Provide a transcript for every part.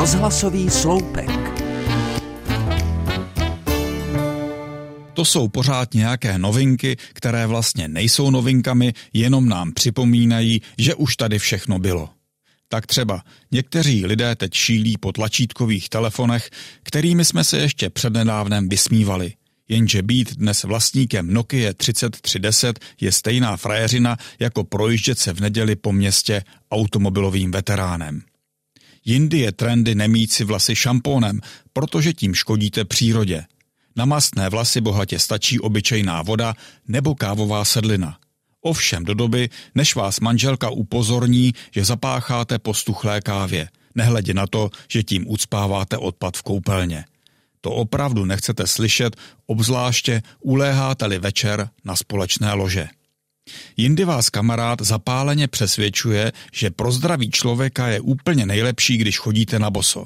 Rozhlasový sloupek. To jsou pořád nějaké novinky, které vlastně nejsou novinkami, jenom nám připomínají, že už tady všechno bylo. Tak třeba někteří lidé teď šílí po tlačítkových telefonech, kterými jsme se ještě přednedávnem vysmívali. Jenže být dnes vlastníkem Nokia 3310 je stejná frajeřina jako projíždět se v neděli po městě automobilovým veteránem. Jindy je trendy nemít si vlasy šampónem, protože tím škodíte přírodě. Na mastné vlasy bohatě stačí obyčejná voda nebo kávová sedlina. Ovšem do doby, než vás manželka upozorní, že zapácháte po stuchlé kávě, nehledě na to, že tím ucpáváte odpad v koupelně. To opravdu nechcete slyšet, obzvláště uléháte-li večer na společné lože. Jindy vás kamarád zapáleně přesvědčuje, že pro zdraví člověka je úplně nejlepší, když chodíte na boso.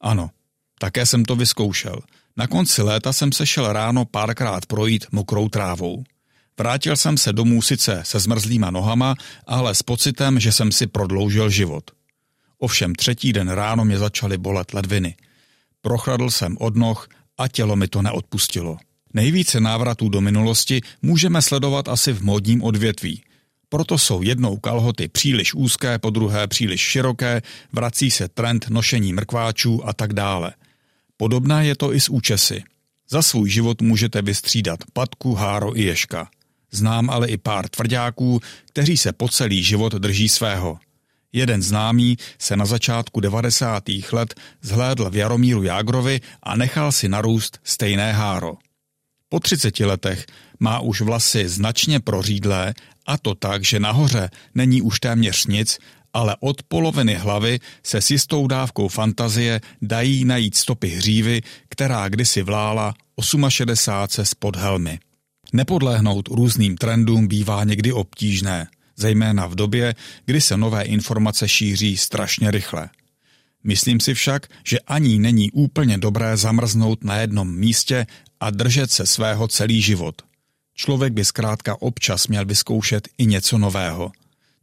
Ano, také jsem to vyzkoušel. Na konci léta jsem se šel ráno párkrát projít mokrou trávou. Vrátil jsem se domů sice se zmrzlýma nohama, ale s pocitem, že jsem si prodloužil život. Ovšem třetí den ráno mě začaly bolet ledviny. Prochradl jsem od noh a tělo mi to neodpustilo. Nejvíce návratů do minulosti můžeme sledovat asi v módním odvětví. Proto jsou jednou kalhoty příliš úzké, po druhé příliš široké, vrací se trend nošení mrkváčů a tak dále. Podobná je to i s účesy. Za svůj život můžete vystřídat patku, háro i ješka. Znám ale i pár tvrdáků, kteří se po celý život drží svého. Jeden známý se na začátku 90. let zhlédl v Jaromíru Jágrovi a nechal si narůst stejné háro. Po 30 letech má už vlasy značně prořídlé a to tak, že nahoře není už téměř nic, ale od poloviny hlavy se s jistou dávkou fantazie dají najít stopy hřívy, která kdysi vlála 68 spod helmy. Nepodléhnout různým trendům bývá někdy obtížné, zejména v době, kdy se nové informace šíří strašně rychle. Myslím si však, že ani není úplně dobré zamrznout na jednom místě a držet se svého celý život. Člověk by zkrátka občas měl vyzkoušet i něco nového.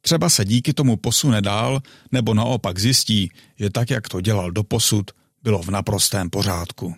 Třeba se díky tomu posune dál, nebo naopak zjistí, že tak, jak to dělal doposud, bylo v naprostém pořádku.